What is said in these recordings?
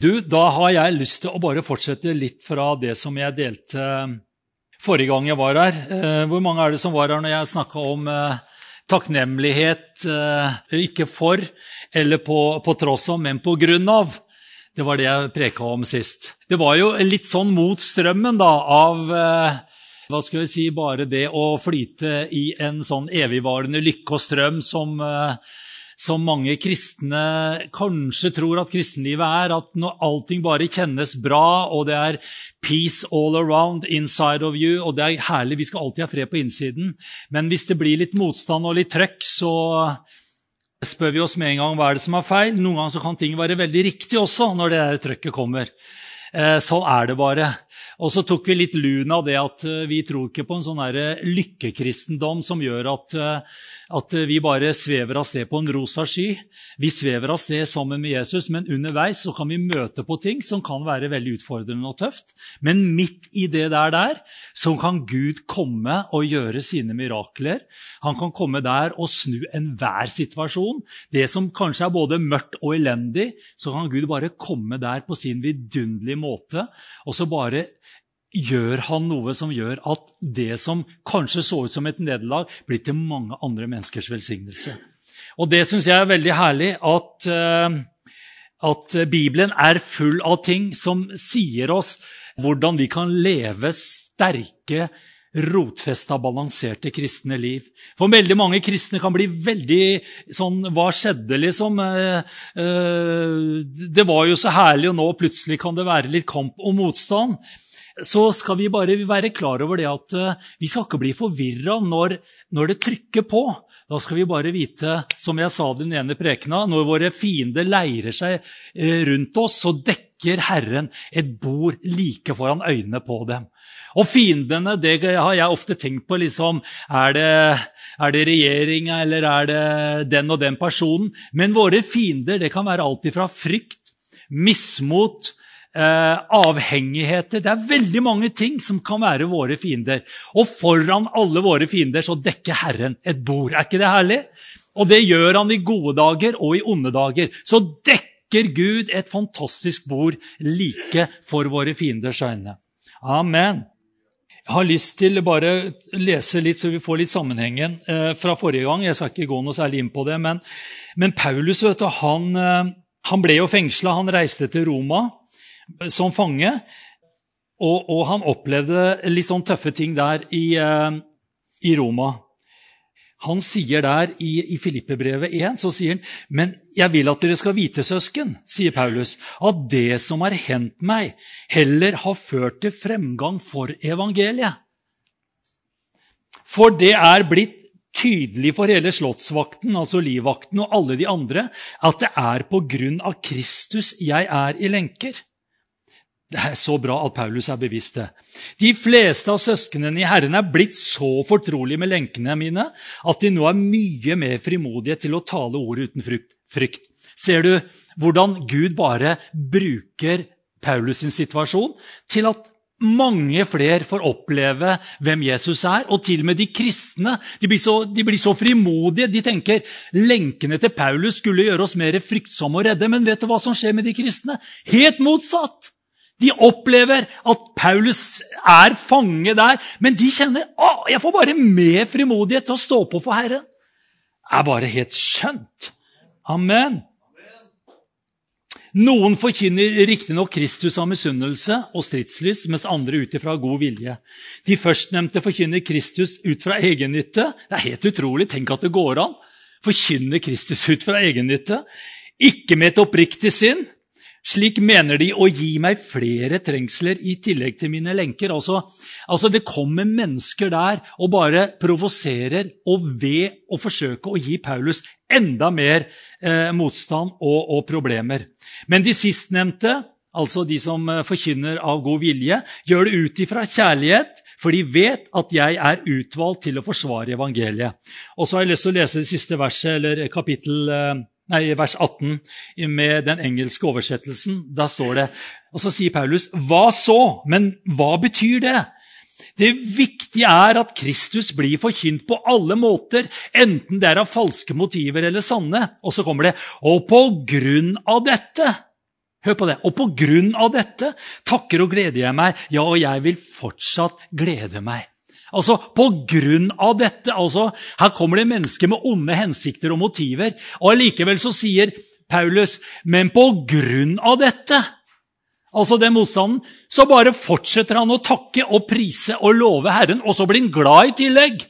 Du, da har jeg lyst til å bare fortsette litt fra det som jeg delte forrige gang jeg var her. Eh, hvor mange er det som var her når jeg snakka om eh, takknemlighet eh, ikke for eller på, på tross av, men på grunn av? Det var det jeg preka om sist. Det var jo litt sånn mot strømmen da, av hva skal vi si, bare det å flyte i en sånn evigvarende lykke og strøm som som mange kristne kanskje tror at kristenlivet er. At når allting bare kjennes bra, og det er peace all around inside of you, og det er herlig, vi skal alltid ha fred på innsiden. Men hvis det blir litt motstand og litt trøkk, så spør vi oss med en gang hva er det som er feil. Noen ganger kan ting være veldig riktig også når det trøkket kommer. Sånn er det bare. Og så tok vi litt lun av det at eh, vi tror ikke på en sånn lykkekristendom som gjør at, eh, at, vi bare svever av sted på en rosa sky. Vi svever av sted sammen med Jesus, men underveis så kan vi møte på ting som kan være veldig utfordrende og tøft. Men midt i det der, der så kan Gud komme og gjøre sine mirakler. Han kan komme der og snu enhver situasjon. Det som kanskje er både mørkt og elendig, så kan Gud bare komme der på sin vidunderlige måte og så bare gjør han noe som gjør at det som kanskje så ut som et nederlag, blir til mange andre menneskers velsignelse. Og det syns jeg er veldig herlig, at, eh, at Bibelen er full av ting som sier oss hvordan vi kan leve sterke, rotfesta, balanserte kristne liv. For veldig mange kristne kan bli veldig sånn Hva skjedde, liksom? Eh, eh, det var jo så herlig, og nå plutselig kan det være litt kamp og motstand så skal vi bare være klar over det at uh, vi skal ikke bli forvirra når, når, det trykker på. Da skal vi bare vite, som jeg sa den ene prekena, når våre fiender leirer seg uh, rundt oss, så dekker Herren et bord like foran øynene på dem. Og fiendene, det har jeg ofte tenkt på. liksom, Er det, er det regjeringa, eller er det den og den personen? Men våre fiender det kan være alt fra frykt, mismot, eh, avhengigheter. Det er veldig mange ting som kan være våre fiender. Og foran alle våre fiender så dekker Herren et bord. Er ikke det herlig? Og det gjør han i gode dager og i onde dager. Så dekker Gud et fantastisk bord like for våre fienders øyne. Amen. Jeg har lyst til bare lese litt, så vi får litt sammenhengen eh, fra forrige gang. Jeg skal ikke gå noe særlig inn på det, men, men Paulus vet du, han, eh, han ble jo fengsla. Han reiste til Roma som fange. Og, og, han opplevde litt sånn tøffe ting der i, uh, i Roma. Han sier der i, i Filippebrevet 1 så sier han, men jeg vil at dere skal vite, søsken, sier Paulus, at det som har hendt meg, heller har ført til fremgang for evangeliet. For det er blitt tydelig for hele slottsvakten, altså livvakten og alle de andre, at det er på grunn av Kristus jeg er i lenker. Det er så bra at Paulus er bevisst det. De fleste av søsknene i Herren er blitt så fortrolige med lenkene mine at de nå er mye mer frimodige til å tale ordet uten frykt. Ser du hvordan Gud bare bruker Paulus sin situasjon til at mange flere får oppleve hvem Jesus er, og til og med de kristne. De blir, så, de blir så frimodige. De tenker lenkene til Paulus skulle gjøre oss mer fryktsomme og redde. Men vet du hva som skjer med de kristne? Helt motsatt! De opplever at Paulus er fange der, men de kjenner at jeg får bare mer frimodighet til å stå på for Herren. Det er bare helt skjønt. Amen. Noen forkynner riktignok Kristus av misunnelse og stridslyst, mens andre ut ifra god vilje. De førstnevnte forkynner Kristus ut fra egennytte. Det er helt utrolig. Tenk at det går an. Forkynne Kristus ut fra egennytte. Ikke med et oppriktig sinn, slik mener de å gi meg flere trengsler i tillegg til mine lenker. Altså, altså Det kommer mennesker der og bare provoserer, og ved å forsøke å gi Paulus enda mer eh, motstand og, og, problemer. Men de sistnevnte, altså de som eh, forkynner av god vilje, gjør det ut ifra kjærlighet, for de vet at jeg er utvalgt til å forsvare evangeliet. Og så har jeg lyst til å lese det siste verset, eller kapittel eh, nei, vers 18 med den engelske oversettelsen. Da står det Og så sier Paulus, 'Hva så?' Men hva betyr det? Det viktige er at Kristus blir forkynt på alle måter, enten det er av falske motiver eller sanne. Og så kommer det 'Og på grunn av dette' Hør på det. Og på grunn av dette takker og gleder jeg meg. Ja, og jeg vil fortsatt glede meg. Altså, På grunn av dette altså, Her kommer det mennesker med onde hensikter og motiver. Og allikevel så sier Paulus, men på grunn av dette, altså den motstanden, så bare fortsetter han å takke og prise og love Herren, og så blir han glad i tillegg.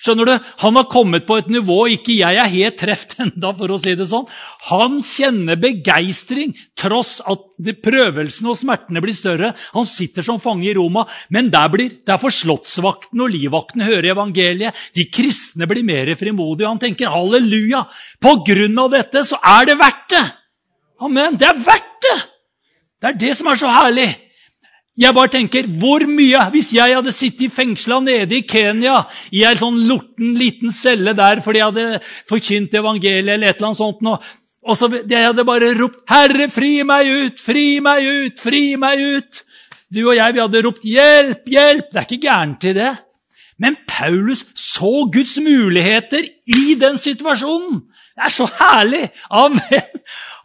Skjønner du? Han har kommet på et nivå ikke jeg er helt treft enda, for å si det sånn. Han kjenner begeistring, tross at prøvelsene og smertene blir større. Han sitter som fange i Roma, men der, blir, der får slottsvakten og livvakten høre evangeliet. De kristne blir mer frimodige. Han tenker halleluja! På grunn av dette så er det verdt det! Amen. Det er verdt det! Det er det som er så herlig. Jeg bare tenker, hvor mye Hvis jeg hadde sittet fengsla nede i Kenya i en sånn lorten liten celle der fordi jeg hadde forkynt evangeliet eller et eller annet sånt, og, og så jeg hadde bare ropt 'Herre, fri meg ut! Fri meg ut! Fri meg ut!' Du og jeg vi hadde ropt 'Hjelp! Hjelp!' Det er ikke gærent i det. Men Paulus så Guds muligheter i den situasjonen. Det er så herlig! Amen!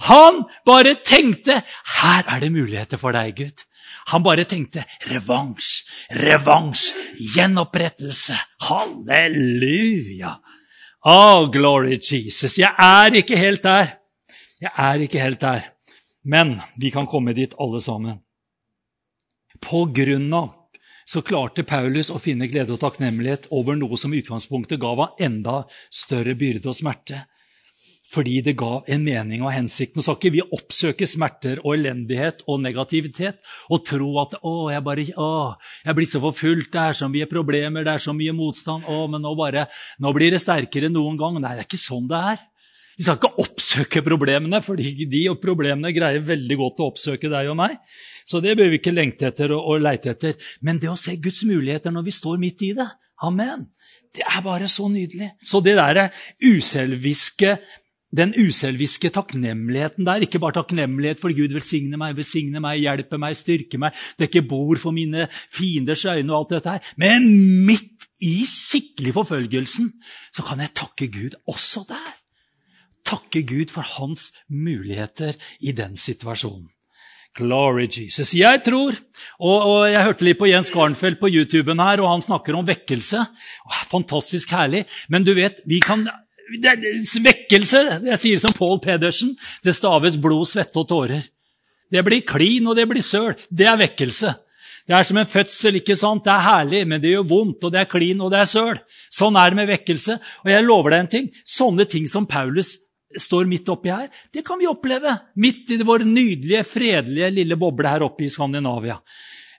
Han bare tenkte 'Her er det muligheter for deg, Gud'. Han bare tenkte revansj, revansj, gjenopprettelse. Halleluja! Oh, glory Jesus. Jeg er ikke helt der. Jeg er ikke helt der. Men vi kan komme dit alle sammen. På grunn av så klarte Paulus å finne glede og takknemlighet over noe som i utgangspunktet ga ham enda større byrde og smerte fordi det ga en mening og hensikt. Nå skal ikke vi oppsøke smerter og elendighet og negativitet og tro at å, jeg, bare, å, jeg blir så forfulgt, det er så mye problemer, det er så mye motstand. å, men nå, bare, nå blir det sterkere enn noen gang. Nei, det er ikke sånn det er. Vi skal ikke oppsøke problemene, for de og problemene greier veldig godt å oppsøke deg og meg. Så det bør vi ikke lengte etter og, og leite etter. Men det å se Guds muligheter når vi står midt i det, amen, det er bare så nydelig. Så det derre uselviske den uselviske takknemligheten der. Ikke bare takknemlighet for Gud velsigne meg, velsigne meg, hjelpe meg, styrke meg, dekke bord for mine fienders øyne og alt dette her. Men midt i skikkelig forfølgelsen så kan jeg takke Gud også der. Takke Gud for hans muligheter i den situasjonen. Glory Jesus. Jeg tror, og, og, jeg hørte litt på Jens Garnfeldt på YouTuben her, og han snakker om vekkelse. Fantastisk herlig. Men du vet, vi kan det er vekkelse. Jeg sier som Paul Pedersen. Det staves blod, svette og tårer. Det blir klin, og det blir søl. Det er vekkelse. Det er som en fødsel. ikke sant? Det er herlig, men det gjør vondt, og det er klin, og det er søl. Sånn er det med vekkelse. Og jeg lover deg en ting. Sånne ting som Paulus står midt oppi her, det kan vi oppleve midt i vår nydelige, fredelige lille boble her oppe i Skandinavia.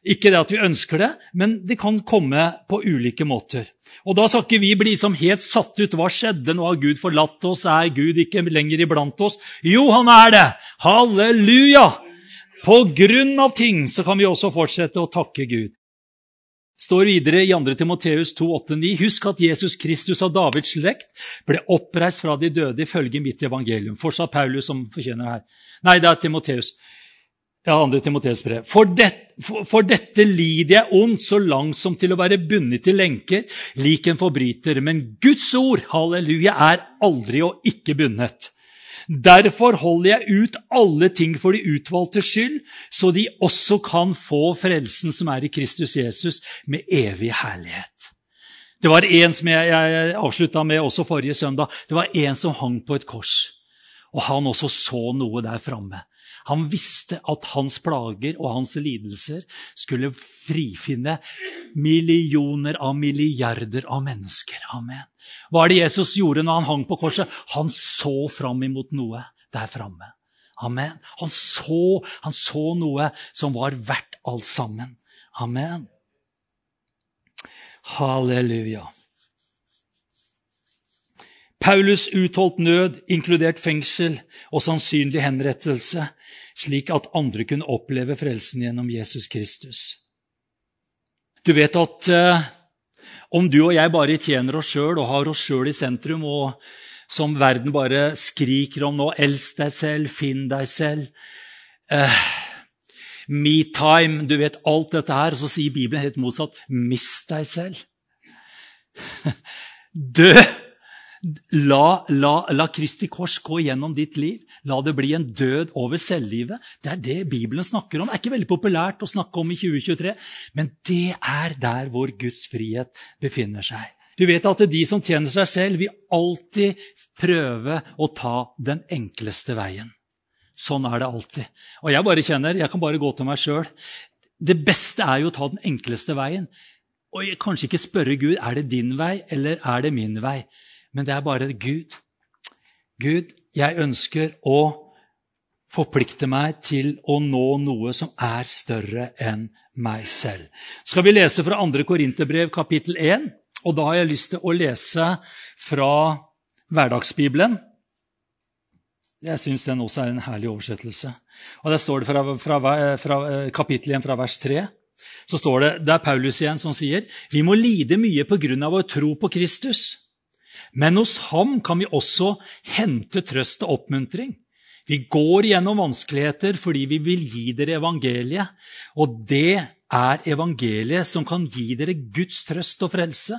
Ikke det at vi ønsker det, men det kan komme på ulike måter. Og Da skal ikke vi bli som helt satt ut. Hva skjedde? Nå har Gud forlatt oss. Er Gud ikke lenger iblant oss? Jo, han er det! Halleluja! På grunn av ting så kan vi også fortsette å takke Gud. står videre i 2. Timoteus 2,8-9.: Husk at Jesus Kristus av Davids slekt ble oppreist fra de døde ifølge mitt evangelium. Fortsatt Paulus som fortjener her. Nei, det er Timoteus. Ja, 2. Timoteus brev. For, det, for, for, dette lider jeg ondt så langt som til å være bundet til lenker, lik en forbryter. Men Guds ord, halleluja, er aldri og ikke bundet. Derfor holder jeg ut alle ting for de utvalgte skyld, så de også kan få frelsen som er i Kristus Jesus, med evig herlighet. Det var en som jeg, jeg avslutta med også forrige søndag. Det var en som hang på et kors. Og han også så noe der framme. Han visste at hans plager og hans lidelser skulle frifinne millioner av milliarder av mennesker. Amen. Hva er det Jesus gjorde når han hang på korset? Han så fram imot noe der framme. Amen. Han så, han så noe som var verdt alt sammen. Amen. Halleluja. Paulus utholdt nød, inkludert fengsel og sannsynlig henrettelse, slik at andre kunne oppleve frelsen gjennom Jesus Kristus. Du vet at eh, om du og jeg bare tjener oss sjøl og har oss sjøl i sentrum, og som verden bare skriker om nå Elsk deg selv, finn deg selv. Eh, me time, du vet alt dette her. Og så sier Bibelen helt motsatt. Mist deg selv. Dø! La, la, la Kristi kors gå gjennom ditt liv. La det bli en død over selvlivet. Det er det Bibelen snakker om. Det er ikke veldig populært å snakke om i 2023, men det er der hvor Guds frihet befinner seg. Du vet at de som tjener seg selv, vil alltid prøve å ta den enkleste veien. Sånn er det alltid. Og jeg bare kjenner, jeg kan bare gå til meg sjøl. Det beste er jo å ta den enkleste veien. Og kanskje ikke spørre Gud er det din vei eller er det min vei men det er bare Gud. Gud, jeg ønsker å forplikte meg til å nå noe som er større enn meg selv. Skal vi lese fra 2. Korinterbrev kapittel 1? Og da har jeg lyst til å lese fra Hverdagsbibelen. Jeg syns den også er en herlig oversettelse. Og Der står det fra, fra, fra kapittel 1 fra vers 3. Så står det, Det er Paulus igjen som sier vi må lide mye på grunn av vår tro på Kristus. Men hos ham kan vi også hente trøst og oppmuntring. Vi går gjennom vanskeligheter fordi vi vil gi dere evangeliet. Og det er evangeliet som kan gi dere Guds trøst og frelse.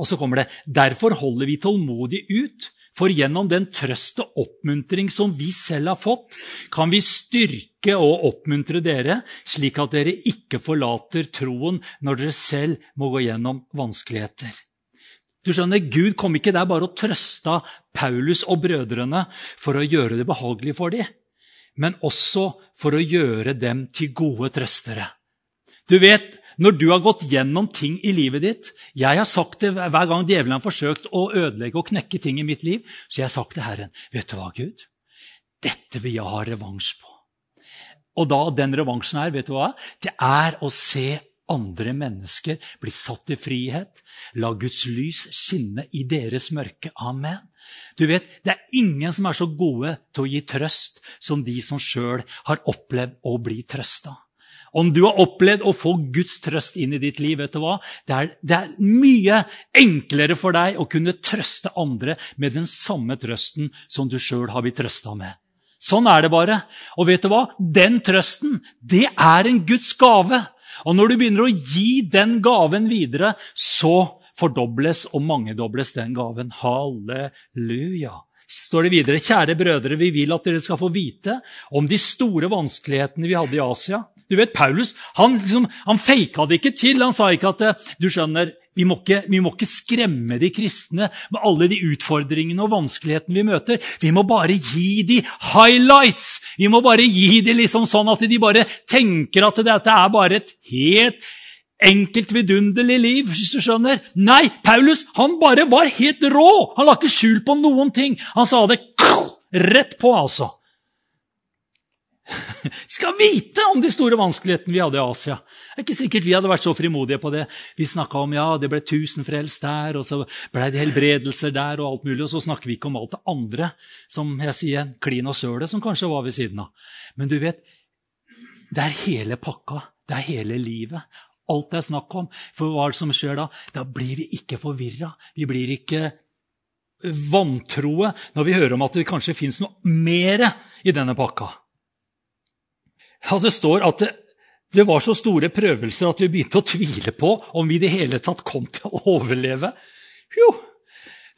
Og så kommer det Derfor holder vi tålmodig ut. For gjennom den trøst og oppmuntring som vi selv har fått, kan vi styrke og oppmuntre dere, slik at dere ikke forlater troen når dere selv må gå gjennom vanskeligheter. Du skjønner, Gud kom ikke der bare og trøsta Paulus og brødrene for å gjøre det behagelig for dem, men også for å gjøre dem til gode trøstere. Du vet, når du har gått gjennom ting i livet ditt Jeg har sagt det hver gang djevelen har forsøkt å ødelegge og knekke ting i mitt liv, så jeg har sagt til Herren, vet du hva, Gud? Dette vil jeg ha revansj på. Og da den revansjen her, vet du hva? Det er å se andre mennesker blir satt i frihet. La Guds lys skinne i deres mørke. Amen. Du vet, Det er ingen som er så gode til å gi trøst som de som sjøl har opplevd å bli trøsta. Om du har opplevd å få Guds trøst inn i ditt liv, vet du hva? Det er, det er mye enklere for deg å kunne trøste andre med den samme trøsten som du sjøl har blitt trøsta med. Sånn er det bare. Og vet du hva? Den trøsten, det er en Guds gave. Og når du begynner å gi den gaven videre, så fordobles og mangedobles den gaven. Halleluja. Står det videre, kjære brødre, vi vil at dere skal få vite om de store vanskelighetene vi hadde i Asia. Du vet, Paulus han, liksom, han faka det ikke til. Han sa ikke at du skjønner, vi må, ikke, vi må, ikke, skremme de kristne med alle de utfordringene og vanskelighetene vi møter. Vi må bare gi de highlights! Vi må bare gi de liksom sånn at de bare tenker at dette er bare et helt enkelt, vidunderlig liv. hvis du skjønner. Nei, Paulus han bare var helt rå! Han la ikke skjul på noen ting. Han sa det rett på, altså. skal vite om de store vanskelighetene vi hadde i Asia. Det er ikke sikkert vi hadde vært så frimodige på det. Vi snakka om ja, det ble tusen frelst der, og så ble det helbredelser der, og alt mulig, og så snakker vi ikke om alt det andre, som jeg sier, klin og søle, som kanskje var ved siden av. Men du vet, det er hele pakka. Det er hele livet. Alt det er snakk om. For hva er det som skjer da? Da blir vi ikke forvirra. Vi blir ikke vantroe når vi hører om at det kanskje fins noe mer i denne pakka. Ja, Det står at det, det var så store prøvelser at vi begynte å tvile på om vi i det hele tatt kom til å overleve. Jo,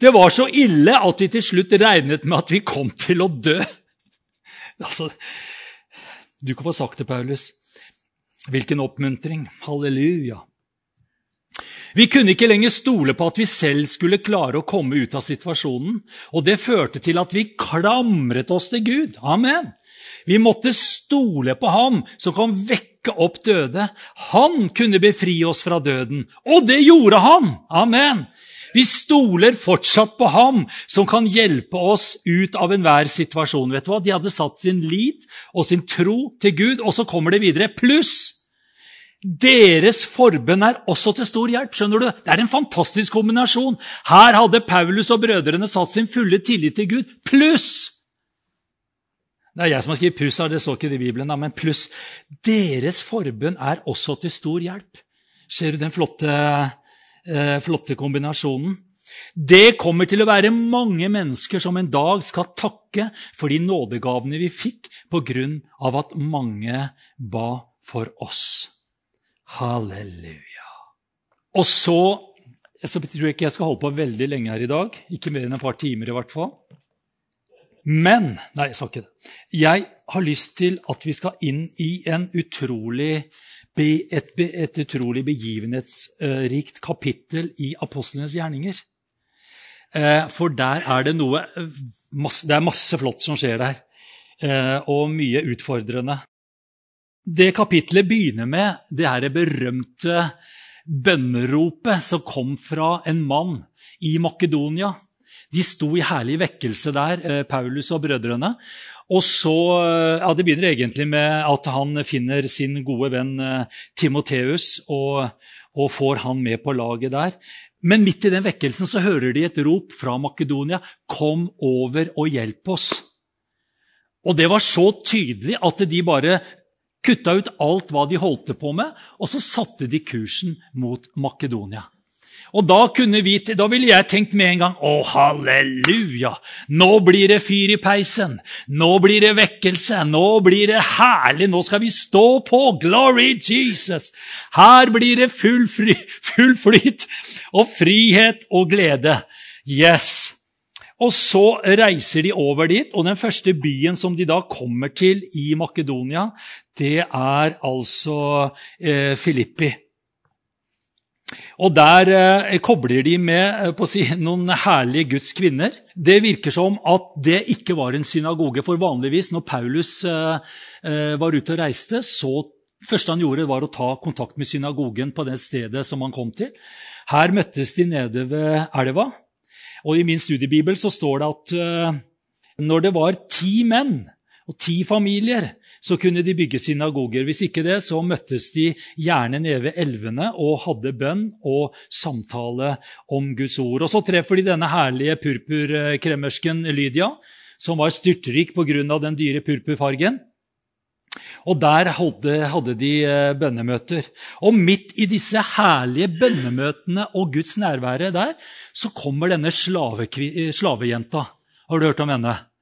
det var så ille at vi til slutt regnet med at vi kom til å dø. Altså, du kan få sagt det, Paulus. Hvilken oppmuntring. Halleluja. Vi kunne ikke lenger stole på at vi selv skulle klare å komme ut av situasjonen, og det førte til at vi klamret oss til Gud. Amen. Vi måtte stole på ham som kan vekke opp døde. Han kunne befri oss fra døden, og det gjorde han! Amen! Vi stoler fortsatt på ham som kan hjelpe oss ut av enhver situasjon. Vet du hva? De hadde satt sin lit og sin tro til Gud, og så kommer det videre. Pluss deres forbønn er også til stor hjelp. skjønner du? Det er en fantastisk kombinasjon. Her hadde Paulus og brødrene satt sin fulle tillit til Gud, pluss det er jeg som har skrevet pluss her, det står ikke det i Bibelen, men pluss. Deres forbønn er også til stor hjelp. Ser du den flotte, eh, flotte kombinasjonen? Det kommer til å være mange mennesker som en dag skal takke for de nådegavene vi fikk av at mange ba for oss. Halleluja. Og så Jeg tror ikke jeg skal holde på veldig lenge her i dag. Ikke mer enn et par timer i hvert fall. Men Nei, jeg sa ikke det. Jeg har lyst til at vi skal inn i utrolig, et, et utrolig begivenhetsrikt kapittel i apostlenes gjerninger. Eh, for der er det noe Det er masse flott som skjer der. Eh, og mye utfordrende. Det kapitlet begynner med det her berømte bønneropet som kom fra en mann i Makedonia. De sto i herlig vekkelse der, eh, Paulus og brødrene. Og så, eh, ja, Det begynner egentlig med at han finner sin gode venn eh, Timoteus og, og får han med på laget der. Men midt i den vekkelsen så hører de et rop fra Makedonia. 'Kom over og hjelp oss'. Og det var så tydelig at de bare kutta ut alt hva de holdt på med, og så satte de kursen mot Makedonia. Og da, vi, da ville jeg tenkt med en gang Å, halleluja! Nå blir det fyr i peisen. Nå blir det vekkelse. Nå blir det herlig. Nå skal vi stå på. Glory Jesus! Her blir det full, fri, full flyt og frihet og glede. Yes! Og så reiser de over dit, og den første byen som de da kommer til i Makedonia, det er altså eh, Filippi. Og Der eh, kobler de med eh, si, noen herlige Guds kvinner. Det virker som at det ikke var en synagoge. For vanligvis når Paulus eh, eh var ute og reiste, så første han gjorde, var å ta kontakt med synagogen på det stedet som han kom til. Her møttes de nede ved elva. Og I min studiebibel så står det at eh, når det var ti menn og ti familier, så kunne de bygge synagoger. Hvis ikke det, så møttes de gjerne nede ved elvene og hadde bønn og samtale om Guds ord. Og Så treffer de denne herlige purpurkremmersken Lydia, som var styrtrik pga. den dyre purpurfargen. Og der hadde de eh, bønnemøter. Og midt i disse herlige bønnemøtene og Guds nærvære der, så kommer denne slavejenta. Har du hørt om henne?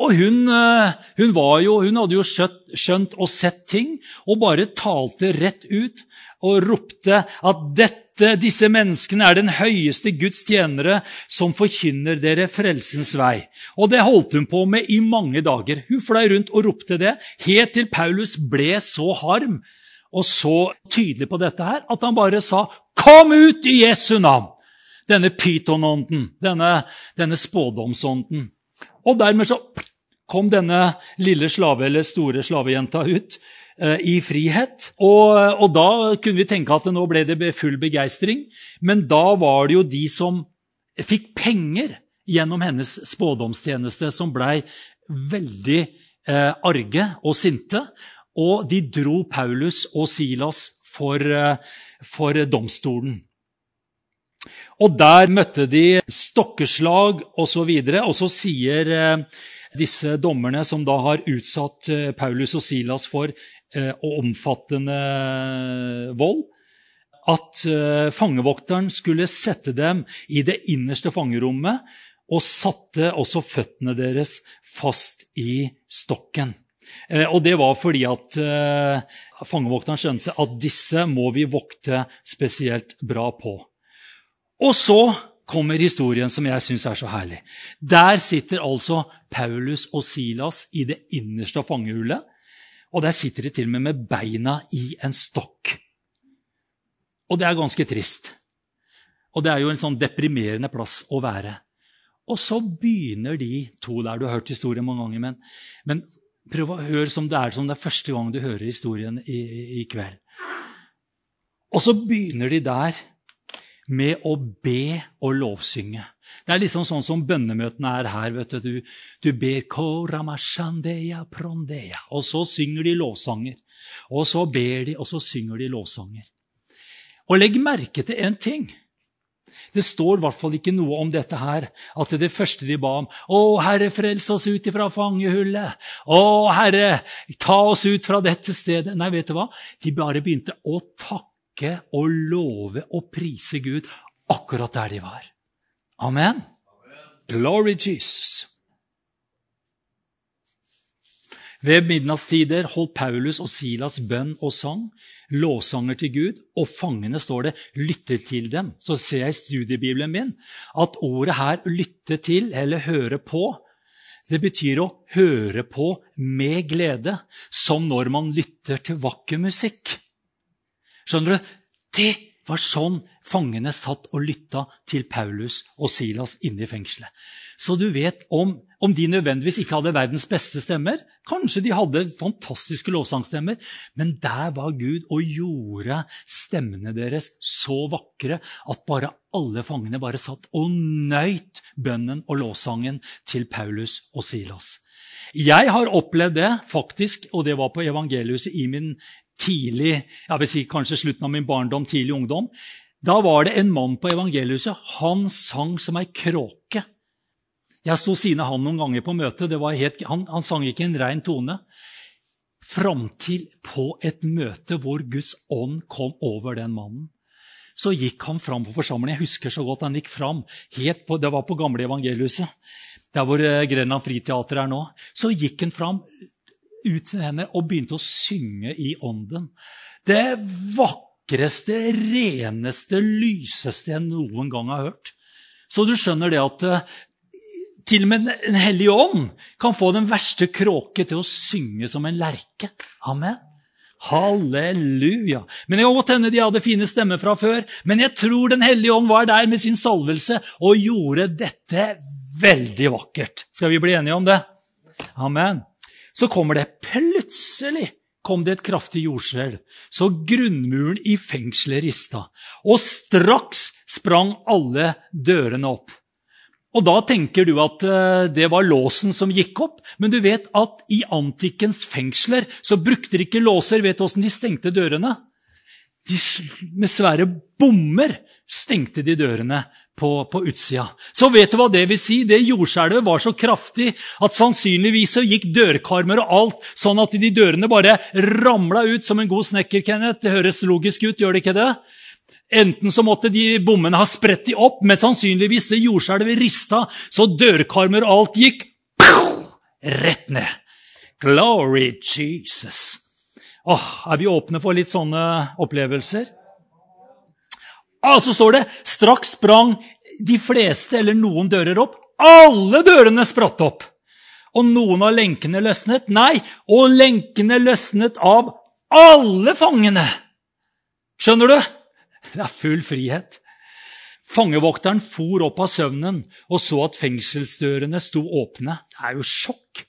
Og hun, eh, hun, jo, hun hadde jo skjønt, skjønt, og sett ting, og bare talte rett ut og ropte at dette disse menneskene er den høyeste Guds tjenere som forkynner dere frelsens vei. Og det holdt hun på med i mange dager. Hun fløy rundt og ropte det, helt til Paulus ble så harm og så tydelig på dette her at han bare sa 'Kom ut i Jesu navn!' Denne pytonånden, denne, denne spådomsånden. Og dermed så kom denne lille slave, eller store slavejenta ut Eh, i frihet. Og, og, da kunne vi tenke at nå ble det full begeistring. Men da var det jo de som fikk penger gjennom hennes spådomstjeneste, som blei veldig eh, arge og sinte. Og de dro Paulus og Silas for, eh, for domstolen. Og der møtte de stokkeslag osv. Og, så videre, og så sier eh, disse dommerne, som da har utsatt eh, Paulus og Silas for Eh, omfattende vold. At eh, fangevokteren skulle sette dem i det innerste fangerommet og satte også føttene deres fast i stokken. Eh, og det var fordi at fangevokteren skjønte at disse må vi vokte spesielt bra på. Og så kommer historien som jeg syns er så herlig. Der sitter altså Paulus og Silas i det innerste av fangehullet. Og der sitter de til og med med beina i en stokk. Og det er ganske trist. Og det er jo en sånn deprimerende plass å være. Og så begynner de to der. Du har hørt historien mange ganger, men, men prøv å høre som det er som det er første gang du hører historien i, i kveld. Og så begynner de der med å be og lovsynge. Det er liksom sånn som bønnemøtene er her. vet Du Du, ber Og så synger de lovsanger. Og så ber de, og så synger de lovsanger. Og legg merke til én ting. Det står i hvert fall ikke noe om dette her, at det første de ba om Å, Herre, frels oss ut ifra fangehullet. Å, Herre, ta oss ut fra dette stedet. Nei, vet du hva? De bare begynte å takke og love og prise Gud akkurat der de var. Amen. Glory Jesus. Ved midnattstider holdt Paulus og Silas bønn og sang, lovsanger til Gud, og fangene, står det, lyttet til dem. Så ser jeg i studiebibelen min at ordet her 'lytte til' eller 'høre på' det betyr å høre på med glede, som når man lytter til vakker musikk. Skjønner du? Det var sånn fangene satt og lytta til Paulus og Silas inne i fengselet. Så du vet om, om, de nødvendigvis ikke hadde verdens beste stemmer. Kanskje de hadde fantastiske lovsangstemmer, men der var Gud og gjorde stemmene deres så vakre at bare alle fangene bare satt og nøyt bønnen og lovsangen til Paulus og Silas. Jeg har opplevd det, faktisk, og det var på evangeliuset i min tidlig, jeg vil si kanskje slutten av min barndom, tidlig ungdom. Da var det en mann på evangeliuset. Han sang som ei kråke. Jeg sto siden av han noen ganger på møtet. Helt, han, han, sang ikke en rein tone. Fram til på et møte hvor Guds ånd kom over den mannen. Så gikk han fram på forsamlingen. Jeg husker så godt han gikk fram. På, det var på gamle evangeliehuset, der hvor eh, Grenland Friteater er nå. Så gikk han fram ut til henne og begynte å synge i ånden. Det vakreste, reneste, lyseste jeg noen gang har hørt. Så du skjønner det at eh, til og med Den hellige ånd kan få den verste kråke til å synge som en lerke. Amen. Halleluja. Men Det kan godt hende de hadde fine stemmer fra før, men jeg tror Den hellige ånd var der med sin salvelse og gjorde dette veldig vakkert. Skal vi bli enige om det? Amen. Så kommer det plutselig kom det et kraftig jordskjelv, så grunnmuren i fengselet rista. Og straks sprang alle dørene opp. Og da tenker du at eh, det var låsen som gikk opp, men du vet at i antikkens fengsler så brukte de ikke låser. Vet du åssen de stengte dørene? De, med svære bommer stengte de dørene på, på, utsida. Så vet du hva det vil si? Det jordskjelvet var så kraftig at sannsynligvis så gikk dørkarmer og alt sånn at de dørene bare ramla ut som en god snekker. Kenneth. Det høres logisk ut, gjør det ikke det? Enten så måtte de bommene ha spredt de opp, men sannsynligvis det jordskjelvet rista, så dørkarmer og alt gikk rett ned. Glory Jesus. Åh, er vi åpne for litt sånne opplevelser? Ah, så står det straks sprang de fleste eller noen dører opp. Alle dørene spratt opp. Og noen av lenkene løsnet. Nei, og lenkene løsnet av alle fangene. Skjønner du? Det er full frihet. Fangevokteren for opp av søvnen og så at fengselsdørene sto åpne. Det er jo sjokk.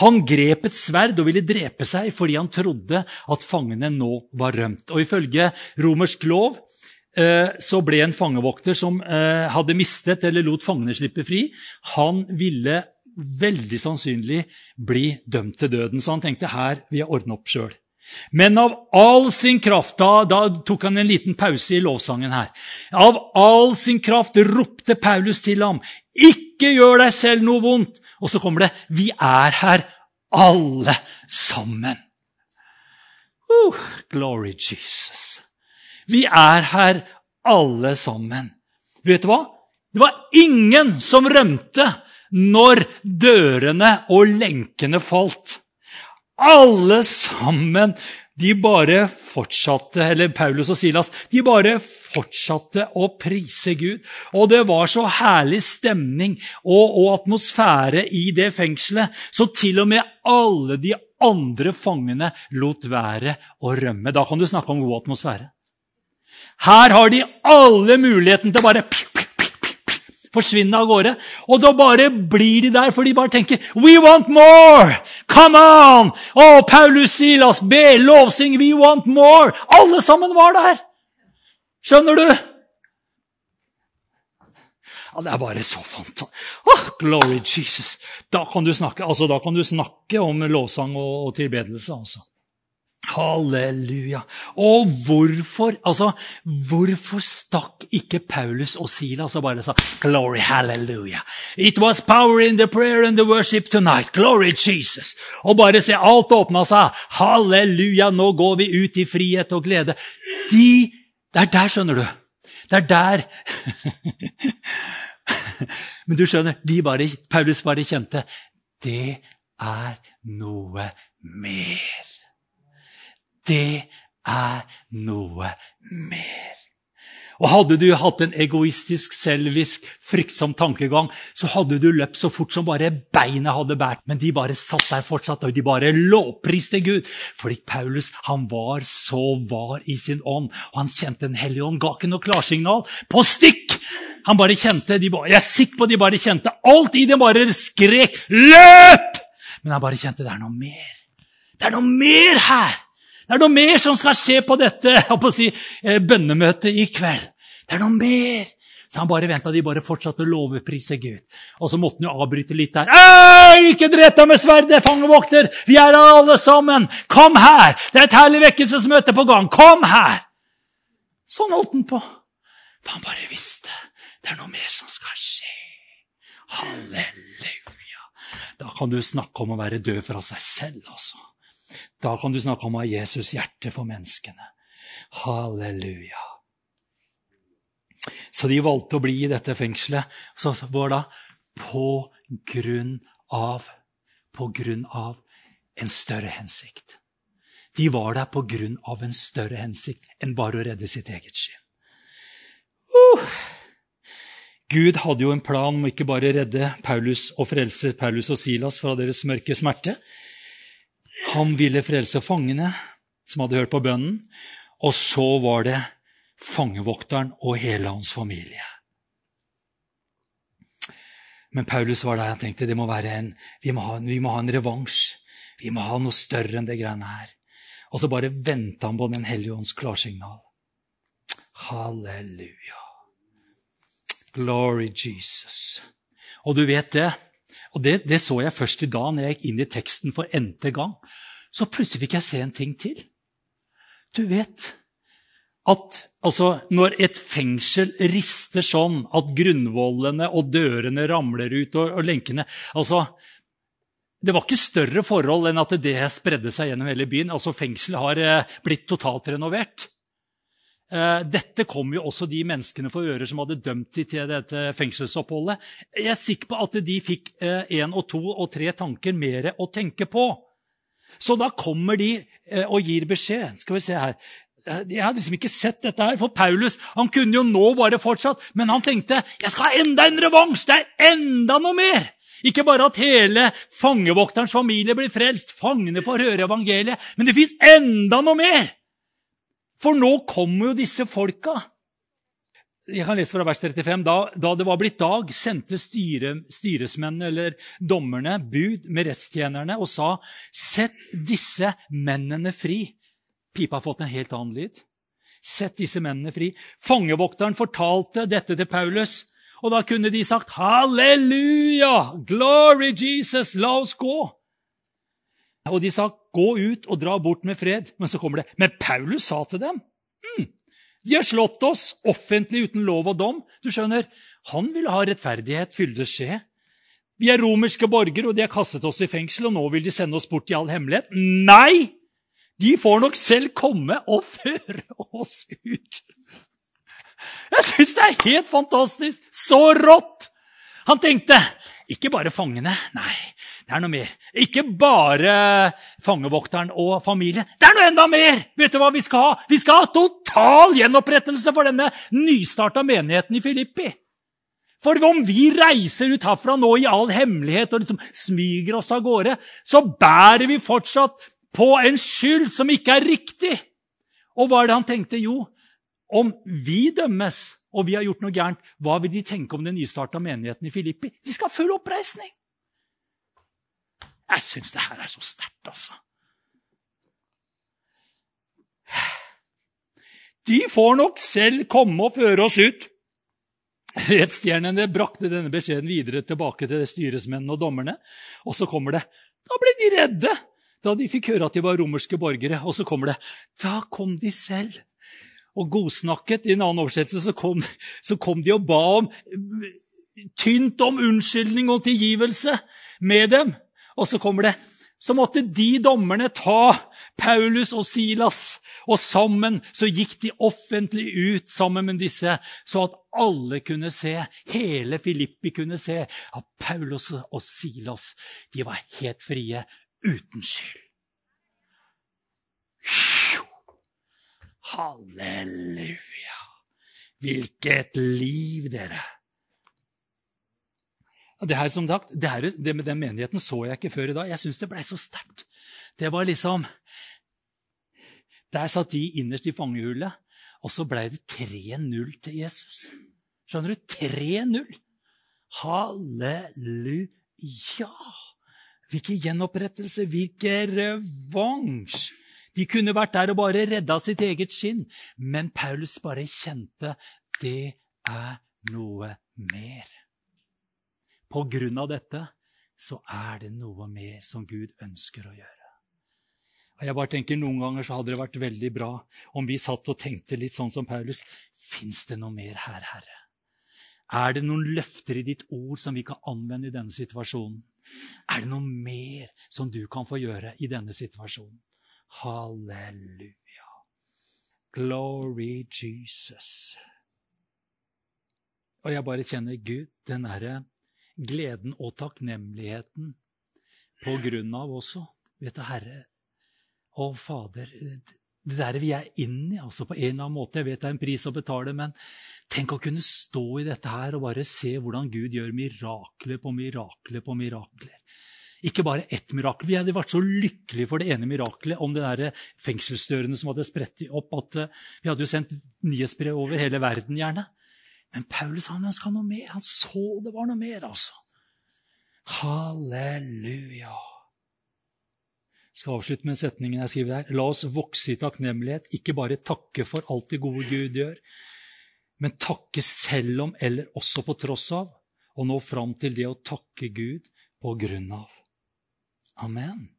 Han grep et sverd og ville drepe seg fordi han trodde at fangene nå var rømt. Og Ifølge romersk lov eh, så ble en fangevokter som eh, hadde mistet eller lot fangene slippe fri, han ville veldig sannsynlig bli dømt til døden. Så han tenkte her vil jeg ordne opp sjøl. Men av all sin kraft da, da, tok han en liten pause i lovsangen her. Av all sin kraft ropte Paulus til ham, 'Ikke gjør deg selv noe vondt.' Og så kommer det, 'Vi er her alle sammen'. Uh, glory Jesus. Vi er her alle sammen. Vet du hva? Det var ingen som rømte når dørene og lenkene falt. Alle sammen de bare fortsatte, eller Paulus og Silas de bare fortsatte å prise Gud. Og det var så herlig stemning og, og atmosfære i det fengselet, så til og med alle de andre fangene lot være å rømme. Da kan du snakke om god atmosfære. Her har de alle muligheten til å bare forsvinne av gårde. Og da bare blir de der, for de bare tenker We want more! Come on! Å, Paulus Silas, be, lovsing, we want more! Alle sammen var der! Skjønner du? Ja, Det er bare så fantastisk. Oh, glory Jesus! Da kan du snakke, altså, kan du snakke om lovsang og, og tilbedelse. altså. Halleluja. Og hvorfor altså, hvorfor stakk ikke Paulus og Silas og bare sa Glory, halleluja. It was power in the prayer and the worship tonight. Glory, Jesus. Og bare se, alt åpna seg. Halleluja, nå går vi ut i frihet og glede. De, Det er der, skjønner du. Det er der Men du skjønner, bare, Paulus bare kjente Det er noe mer. Det er noe mer. Og hadde du hatt en egoistisk, selvisk, fryktsom tankegang, så hadde du løpt så fort som bare beinet hadde båret. Men de bare satt der fortsatt, og de bare lovpriste Gud. Fordi Paulus han var så var i sin ånd, og han kjente Den hellige ånd. Ga ikke noe klarsignal. På stikk! Han bare kjente, bare, Jeg er sikker på de bare kjente. Alt i dem bare skrek 'løp!' Men han bare kjente det er noe mer. Det er noe mer her! Det er noe mer som skal skje på dette på si, eh, bønnemøtet i kveld. Det er noe mer. Så han bare venta, de bare fortsatte å lovprise Gud. Og så måtte han jo avbryte litt der. Ei, ikke drep deg med sverdet, fangevokter! Vi er her alle sammen! Kom her! Det er et herlig vekkelsesmøte på gang! Kom her! Sånn holdt han på. For han bare visste det er noe mer som skal skje. Halleluja. Da kan du snakke om å være død fra seg selv, altså. Da kan du snakke om å ha Jesus hjerte for menneskene. Halleluja. Så de valgte å bli i dette fengselet. Så var det på grunn av På grunn av en større hensikt. De var der på grunn av en større hensikt enn bare å redde sitt eget skinn. Uh. Gud hadde jo en plan om ikke bare redde Paulus og frelse Paulus og Silas fra deres mørke smerte. Han ville frelse fangene som hadde hørt på bønnen. Og så var det fangevokteren og hele hans familie. Men Paulus var der og tenkte det må en, vi, må ha, vi må ha en revansj. Vi må ha noe større enn det greiene her. Og så bare venta han på Den hellige ånds klarsignal. Halleluja. Glory Jesus. Og du vet det, og det, det, så jeg først i dag når jeg gikk inn i teksten for n-te gang. Så plutselig fikk jeg se en ting til. Du vet at altså, når et fengsel rister sånn at grunnvollene og dørene ramler ut og, og lenkene altså, Det var ikke større forhold enn at det spredde seg gjennom hele byen. Altså, Fengselet har eh, blitt totalt renovert. Eh, dette kom jo også de menneskene for ører som hadde dømt dem til dette fengselsoppholdet. Jeg er sikker på at de fikk én eh, og to og tre tanker mer å tenke på. Så da kommer de eh, og gir beskjed. Skal vi se her. Jeg har liksom ikke sett dette her, for Paulus han kunne jo nå bare fortsatt, men han tenkte jeg skal ha enda en revansj! Det er enda noe mer! Ikke bare at hele fangevokterens familie blir frelst, fangene får høre evangeliet, men det fins enda noe mer! For nå kommer jo disse folka. Jeg kan lese fra vers 35. Da, da det var blitt dag, sendte styre, styresmennene eller dommerne bud med rettstjenerne og sa:" Sett disse mennene fri. Pipa har fått en helt annen lyd. Sett disse mennene fri. Fangevokteren fortalte dette til Paulus. Og da kunne de sagt 'Halleluja! Glory Jesus! La oss gå!' Og de sa, 'Gå ut og dra bort med fred.' Men så kommer det. Men Paulus sa til dem, hm, 'De har slått oss offentlig uten lov og dom.' Du skjønner, Han ville ha rettferdighet fylde skje. Vi er romerske borgere, og de har kastet oss i fengsel, og nå vil de sende oss bort i all hemmelighet. Nei! De får nok selv komme og føre oss ut. Jeg syns det er helt fantastisk! Så rått! Han tenkte ikke bare fangene. Nei, det er noe mer. Ikke bare fangevokteren og familien. Det er noe enda mer! Vet du hva vi skal ha? Vi skal ha total gjenopprettelse for denne nystarta menigheten i Filippi. For om vi reiser ut herfra nå i all hemmelighet og liksom smyger oss av gårde, så bærer vi fortsatt på en skyld som ikke er riktig. Og hva er det han tenkte? Jo, om vi dømmes og vi har gjort noe gærent, hva vil de tenke om den nystarta menigheten i Filippi? De skal ha full oppreisning! Jeg syns det her er så sterkt, altså. De får nok selv komme og føre oss ut. Rettsstjernene brakte denne beskjeden videre tilbake til styresmennene og dommerne. Og så kommer det Da ble de redde da de fikk høre at de var romerske borgere. Og så kommer det Da kom de selv og godsnakket. I en annen oversettelse så kom, så kom de og ba om tynt om unnskyldning og tilgivelse med dem. Og så kommer det så måtte de dommerne ta Paulus og Silas, og sammen så gikk de offentlig ut sammen med disse, så at alle kunne se, hele Filippi kunne se, at Paulus og Silas de var helt frie, uten skyld. Halleluja! Hvilket liv, dere! Det her, som sagt, det, her, det med den menigheten så jeg ikke før i dag. Jeg syns det blei så sterkt. Det var liksom Der satt de innerst i fangehullet, og så blei det 3-0 til Jesus. Skjønner du? 3-0. Halleluja! Hvilken gjenopprettelse, hvilken revansj! De kunne vært der og bare redda sitt eget skinn. Men Paulus bare kjente det er noe mer. På grunn av dette så er det noe mer som Gud ønsker å gjøre. Og jeg bare tenker Noen ganger så hadde det vært veldig bra om vi satt og tenkte litt sånn som Paulus. Fins det noe mer her, Herre? Er det noen løfter i ditt ord som vi kan anvende i denne situasjonen? Er det noe mer som du kan få gjøre i denne situasjonen? Halleluja. Glory Jesus. Og jeg bare kjenner Gud, den derre gleden og takknemligheten på grunn av også. Vet du, Herre, og Fader, det der vi er inn i, altså på en eller annen måte. Jeg vet det er en pris å betale, men tenk å kunne stå i dette her og bare se hvordan Gud gjør mirakler på mirakler på mirakler. Ikke bare ett mirakel. Vi hadde vært så lykkelige for det ene mirakelet om det der fengselsdørene som hadde spredt opp. at eh, Vi hadde jo sendt nyhetsbrev over hele verden, gjerne. Men Paulus han ønska noe mer. Han så det var noe mer, altså. Halleluja. Jeg skal avslutte med setningen jeg skriver der. La oss vokse i takknemlighet, ikke bare takke for alt det gode Gud gjør, men takke selv om eller også på tross av, og nå fram til det å takke Gud på grunn av. Amen.